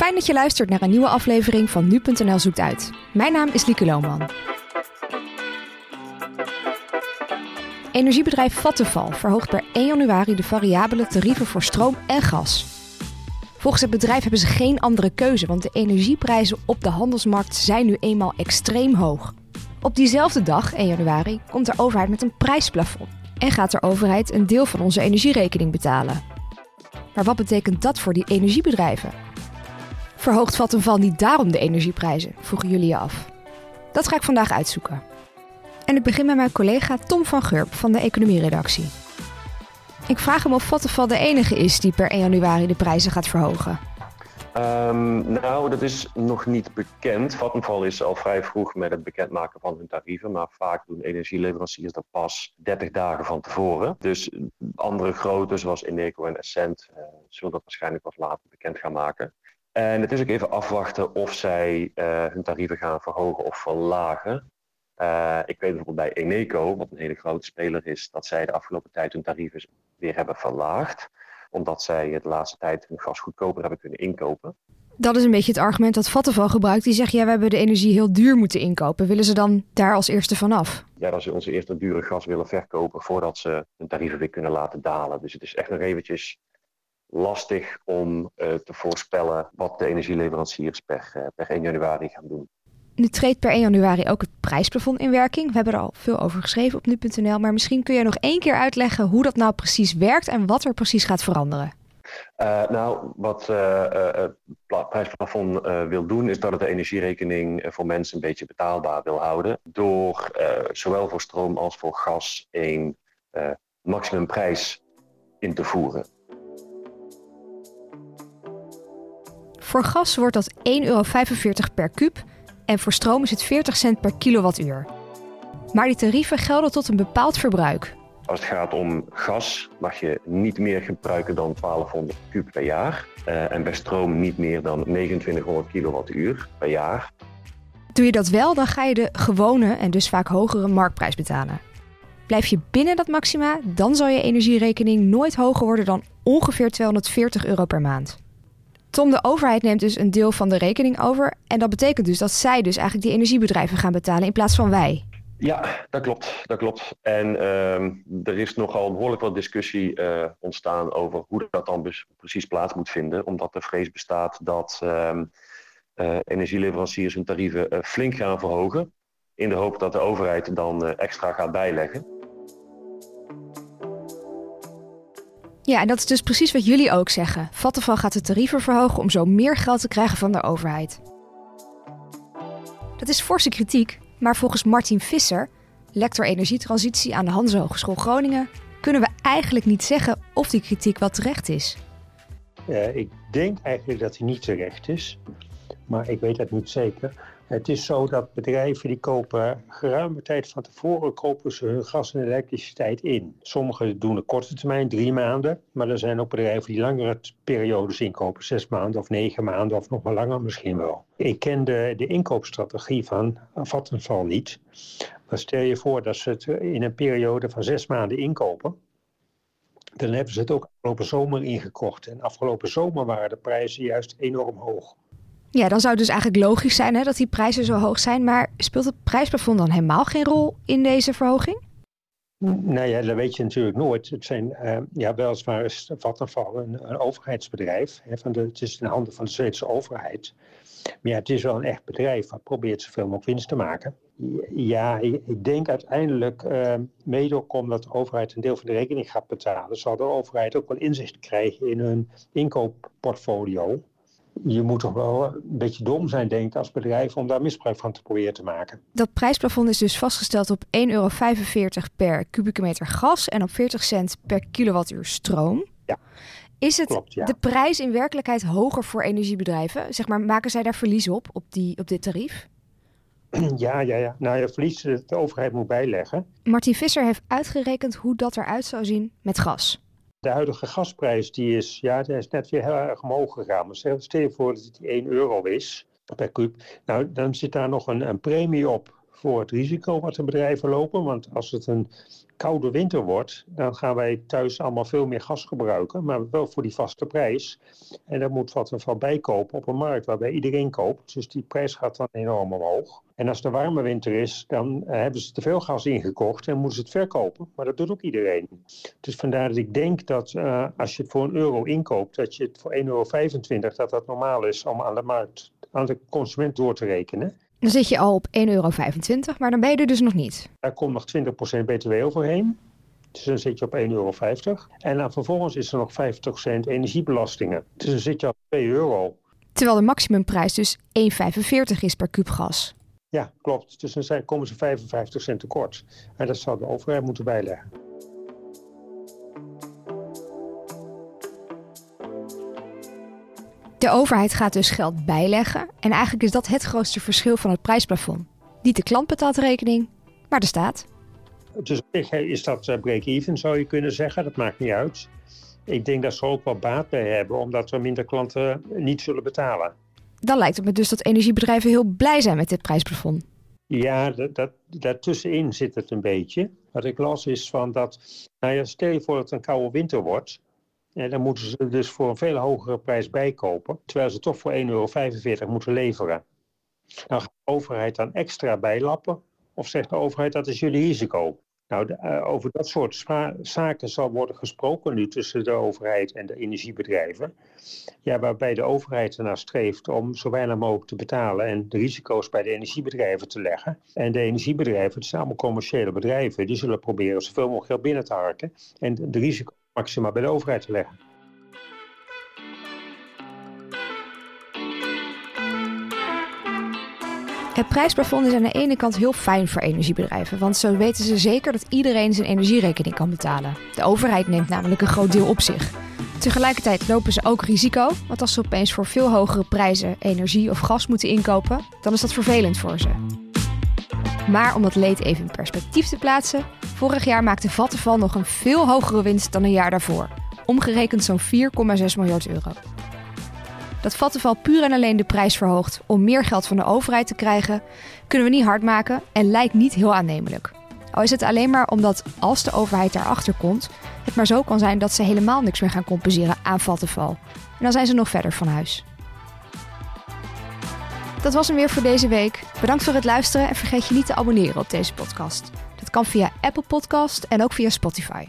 Fijn dat je luistert naar een nieuwe aflevering van Nu.nl Zoekt Uit. Mijn naam is Lieke Lohman. Energiebedrijf Vattenfall verhoogt per 1 januari de variabele tarieven voor stroom en gas. Volgens het bedrijf hebben ze geen andere keuze, want de energieprijzen op de handelsmarkt zijn nu eenmaal extreem hoog. Op diezelfde dag, 1 januari, komt de overheid met een prijsplafond en gaat de overheid een deel van onze energierekening betalen. Maar wat betekent dat voor die energiebedrijven? Verhoogt Vattenfall niet daarom de energieprijzen, vroegen jullie je af. Dat ga ik vandaag uitzoeken. En ik begin met mijn collega Tom van Gurp van de economieredactie. Ik vraag hem of Vattenfall de enige is die per 1 januari de prijzen gaat verhogen. Um, nou, dat is nog niet bekend. Vattenfall is al vrij vroeg met het bekendmaken van hun tarieven, maar vaak doen energieleveranciers dat pas 30 dagen van tevoren. Dus andere grote, zoals Eneco en Essent, uh, zullen dat waarschijnlijk pas later bekend gaan maken. En het is ook even afwachten of zij uh, hun tarieven gaan verhogen of verlagen. Uh, ik weet bijvoorbeeld bij Eneco, wat een hele grote speler is, dat zij de afgelopen tijd hun tarieven weer hebben verlaagd. Omdat zij de laatste tijd hun gas goedkoper hebben kunnen inkopen. Dat is een beetje het argument dat Vattenfall gebruikt. Die zegt, ja, we hebben de energie heel duur moeten inkopen. Willen ze dan daar als eerste vanaf? Ja, dat ze onze eerste dure gas willen verkopen voordat ze hun tarieven weer kunnen laten dalen. Dus het is echt nog eventjes lastig om uh, te voorspellen wat de energieleveranciers per, uh, per 1 januari gaan doen. Nu treedt per 1 januari ook het prijsplafond in werking. We hebben er al veel over geschreven op nu.nl, maar misschien kun je nog één keer uitleggen hoe dat nou precies werkt en wat er precies gaat veranderen. Uh, nou, wat het prijsplafond wil doen, is dat het de energierekening voor mensen een beetje betaalbaar wil houden. Door zowel voor stroom als voor gas een maximumprijs in te voeren. Voor gas wordt dat 1,45 euro per kuub en voor stroom is het 40 cent per kilowattuur. Maar die tarieven gelden tot een bepaald verbruik. Als het gaat om gas mag je niet meer gebruiken dan 1200 kub per jaar. Uh, en bij stroom niet meer dan 2900 kilowattuur per jaar. Doe je dat wel, dan ga je de gewone en dus vaak hogere marktprijs betalen. Blijf je binnen dat maxima, dan zal je energierekening nooit hoger worden dan ongeveer 240 euro per maand. Tom, de overheid neemt dus een deel van de rekening over. En dat betekent dus dat zij dus eigenlijk die energiebedrijven gaan betalen in plaats van wij. Ja, dat klopt. Dat klopt. En uh, er is nogal behoorlijk wat discussie uh, ontstaan over hoe dat dan precies plaats moet vinden. Omdat er vrees bestaat dat uh, uh, energieleveranciers hun tarieven flink gaan verhogen. In de hoop dat de overheid dan extra gaat bijleggen. Ja, en dat is dus precies wat jullie ook zeggen. Vattenfall gaat de tarieven verhogen om zo meer geld te krijgen van de overheid. Dat is forse kritiek, maar volgens Martin Visser, lector energietransitie aan de Hanse Hogeschool Groningen, kunnen we eigenlijk niet zeggen of die kritiek wel terecht is. Ik denk eigenlijk dat hij niet terecht is, maar ik weet dat niet zeker. Het is zo dat bedrijven die kopen geruime tijd van tevoren kopen ze hun gas en elektriciteit in. Sommigen doen een korte termijn, drie maanden. Maar er zijn ook bedrijven die langere periodes inkopen, zes maanden of negen maanden of nog wel langer misschien wel. Ik ken de, de inkoopstrategie van Vattenfall niet. Maar stel je voor dat ze het in een periode van zes maanden inkopen. Dan hebben ze het ook afgelopen zomer ingekocht. En afgelopen zomer waren de prijzen juist enorm hoog. Ja, dan zou het dus eigenlijk logisch zijn hè, dat die prijzen zo hoog zijn. Maar speelt het prijsplafond dan helemaal geen rol in deze verhoging? Nou ja, dat weet je natuurlijk nooit. Het zijn, uh, ja, weliswaar is Vattenfall een, een overheidsbedrijf. Hè, van de, het is in de handen van de Zweedse overheid. Maar ja, het is wel een echt bedrijf wat probeert zoveel mogelijk winst te maken. Ja, ik, denk uiteindelijk, uh, mede ook omdat de overheid een deel van de rekening gaat betalen, zal de overheid ook wel inzicht krijgen in hun inkooppportfolio je moet toch wel een beetje dom zijn, denk ik, als bedrijf om daar misbruik van te proberen te maken. Dat prijsplafond is dus vastgesteld op 1,45 euro per kubieke meter gas en op 40 cent per kilowattuur stroom. Ja. Is het Klopt, ja. de prijs in werkelijkheid hoger voor energiebedrijven? Zeg maar, maken zij daar verlies op, op, die, op dit tarief? Ja, ja, ja. Nou, ja, verlies de overheid moet bijleggen. Martin Visser heeft uitgerekend hoe dat eruit zou zien met gas. De huidige gasprijs die is, ja, die is net weer heel erg omhoog gegaan. Maar stel je voor dat het 1 euro is per kuub. Nou, dan zit daar nog een, een premie op voor het risico wat de bedrijven lopen. Want als het een koude winter wordt, dan gaan wij thuis allemaal veel meer gas gebruiken, maar wel voor die vaste prijs. En daar moet wat ervan bijkopen op een markt waarbij iedereen koopt. Dus die prijs gaat dan enorm omhoog. En als de warme winter is, dan eh, hebben ze te veel gas ingekocht en moeten ze het verkopen. Maar dat doet ook iedereen. Dus vandaar dat ik denk dat uh, als je het voor een euro inkoopt, dat je het voor 1,25 euro, dat dat normaal is om aan de markt, aan de consument door te rekenen. Dan zit je al op 1,25 euro, maar dan ben je er dus nog niet. Daar komt nog 20% btw overheen. Dus dan zit je op 1,50 euro. En dan vervolgens is er nog 50 cent energiebelastingen. Dus dan zit je op 2 euro. Terwijl de maximumprijs dus 1,45 is per kuub gas. Ja, klopt. Dus dan komen ze 55 cent tekort. En dat zou de overheid moeten bijleggen. De overheid gaat dus geld bijleggen en eigenlijk is dat het grootste verschil van het prijsplafond. Niet de klant betaalt de rekening, maar de staat. Dus is dat eh, break-even zou je kunnen zeggen, dat maakt niet uit. Ik denk dat ze ook wel baat bij hebben, omdat er minder klanten niet zullen betalen. Dan lijkt het me dus dat energiebedrijven heel blij zijn met dit prijsplafond. Ja, dat, dat, daartussenin zit het een beetje. Wat ik las is van dat, nou ja, stel je voor dat het een koude winter wordt, en dan moeten ze dus voor een veel hogere prijs bijkopen, terwijl ze toch voor 1,45 euro moeten leveren. Dan gaat de overheid dan extra bijlappen, of zegt de overheid dat is jullie risico. Nou, de, uh, over dat soort zaken zal worden gesproken nu tussen de overheid en de energiebedrijven. Ja, waarbij de overheid ernaar streeft om zo weinig mogelijk te betalen en de risico's bij de energiebedrijven te leggen. En de energiebedrijven, het zijn allemaal commerciële bedrijven, die zullen proberen zoveel mogelijk geld binnen te harken en de risico's maximaal bij de overheid te leggen. Het prijsplafond is aan de ene kant heel fijn voor energiebedrijven, want zo weten ze zeker dat iedereen zijn energierekening kan betalen. De overheid neemt namelijk een groot deel op zich. Tegelijkertijd lopen ze ook risico, want als ze opeens voor veel hogere prijzen energie of gas moeten inkopen, dan is dat vervelend voor ze. Maar om dat leed even in perspectief te plaatsen, vorig jaar maakte Vattenfall nog een veel hogere winst dan een jaar daarvoor. Omgerekend zo'n 4,6 miljard euro. Dat Vattenfall puur en alleen de prijs verhoogt om meer geld van de overheid te krijgen, kunnen we niet hard maken en lijkt niet heel aannemelijk. Al is het alleen maar omdat als de overheid daarachter komt, het maar zo kan zijn dat ze helemaal niks meer gaan compenseren aan Vattenfall. En dan zijn ze nog verder van huis. Dat was hem weer voor deze week. Bedankt voor het luisteren en vergeet je niet te abonneren op deze podcast. Dat kan via Apple Podcast en ook via Spotify.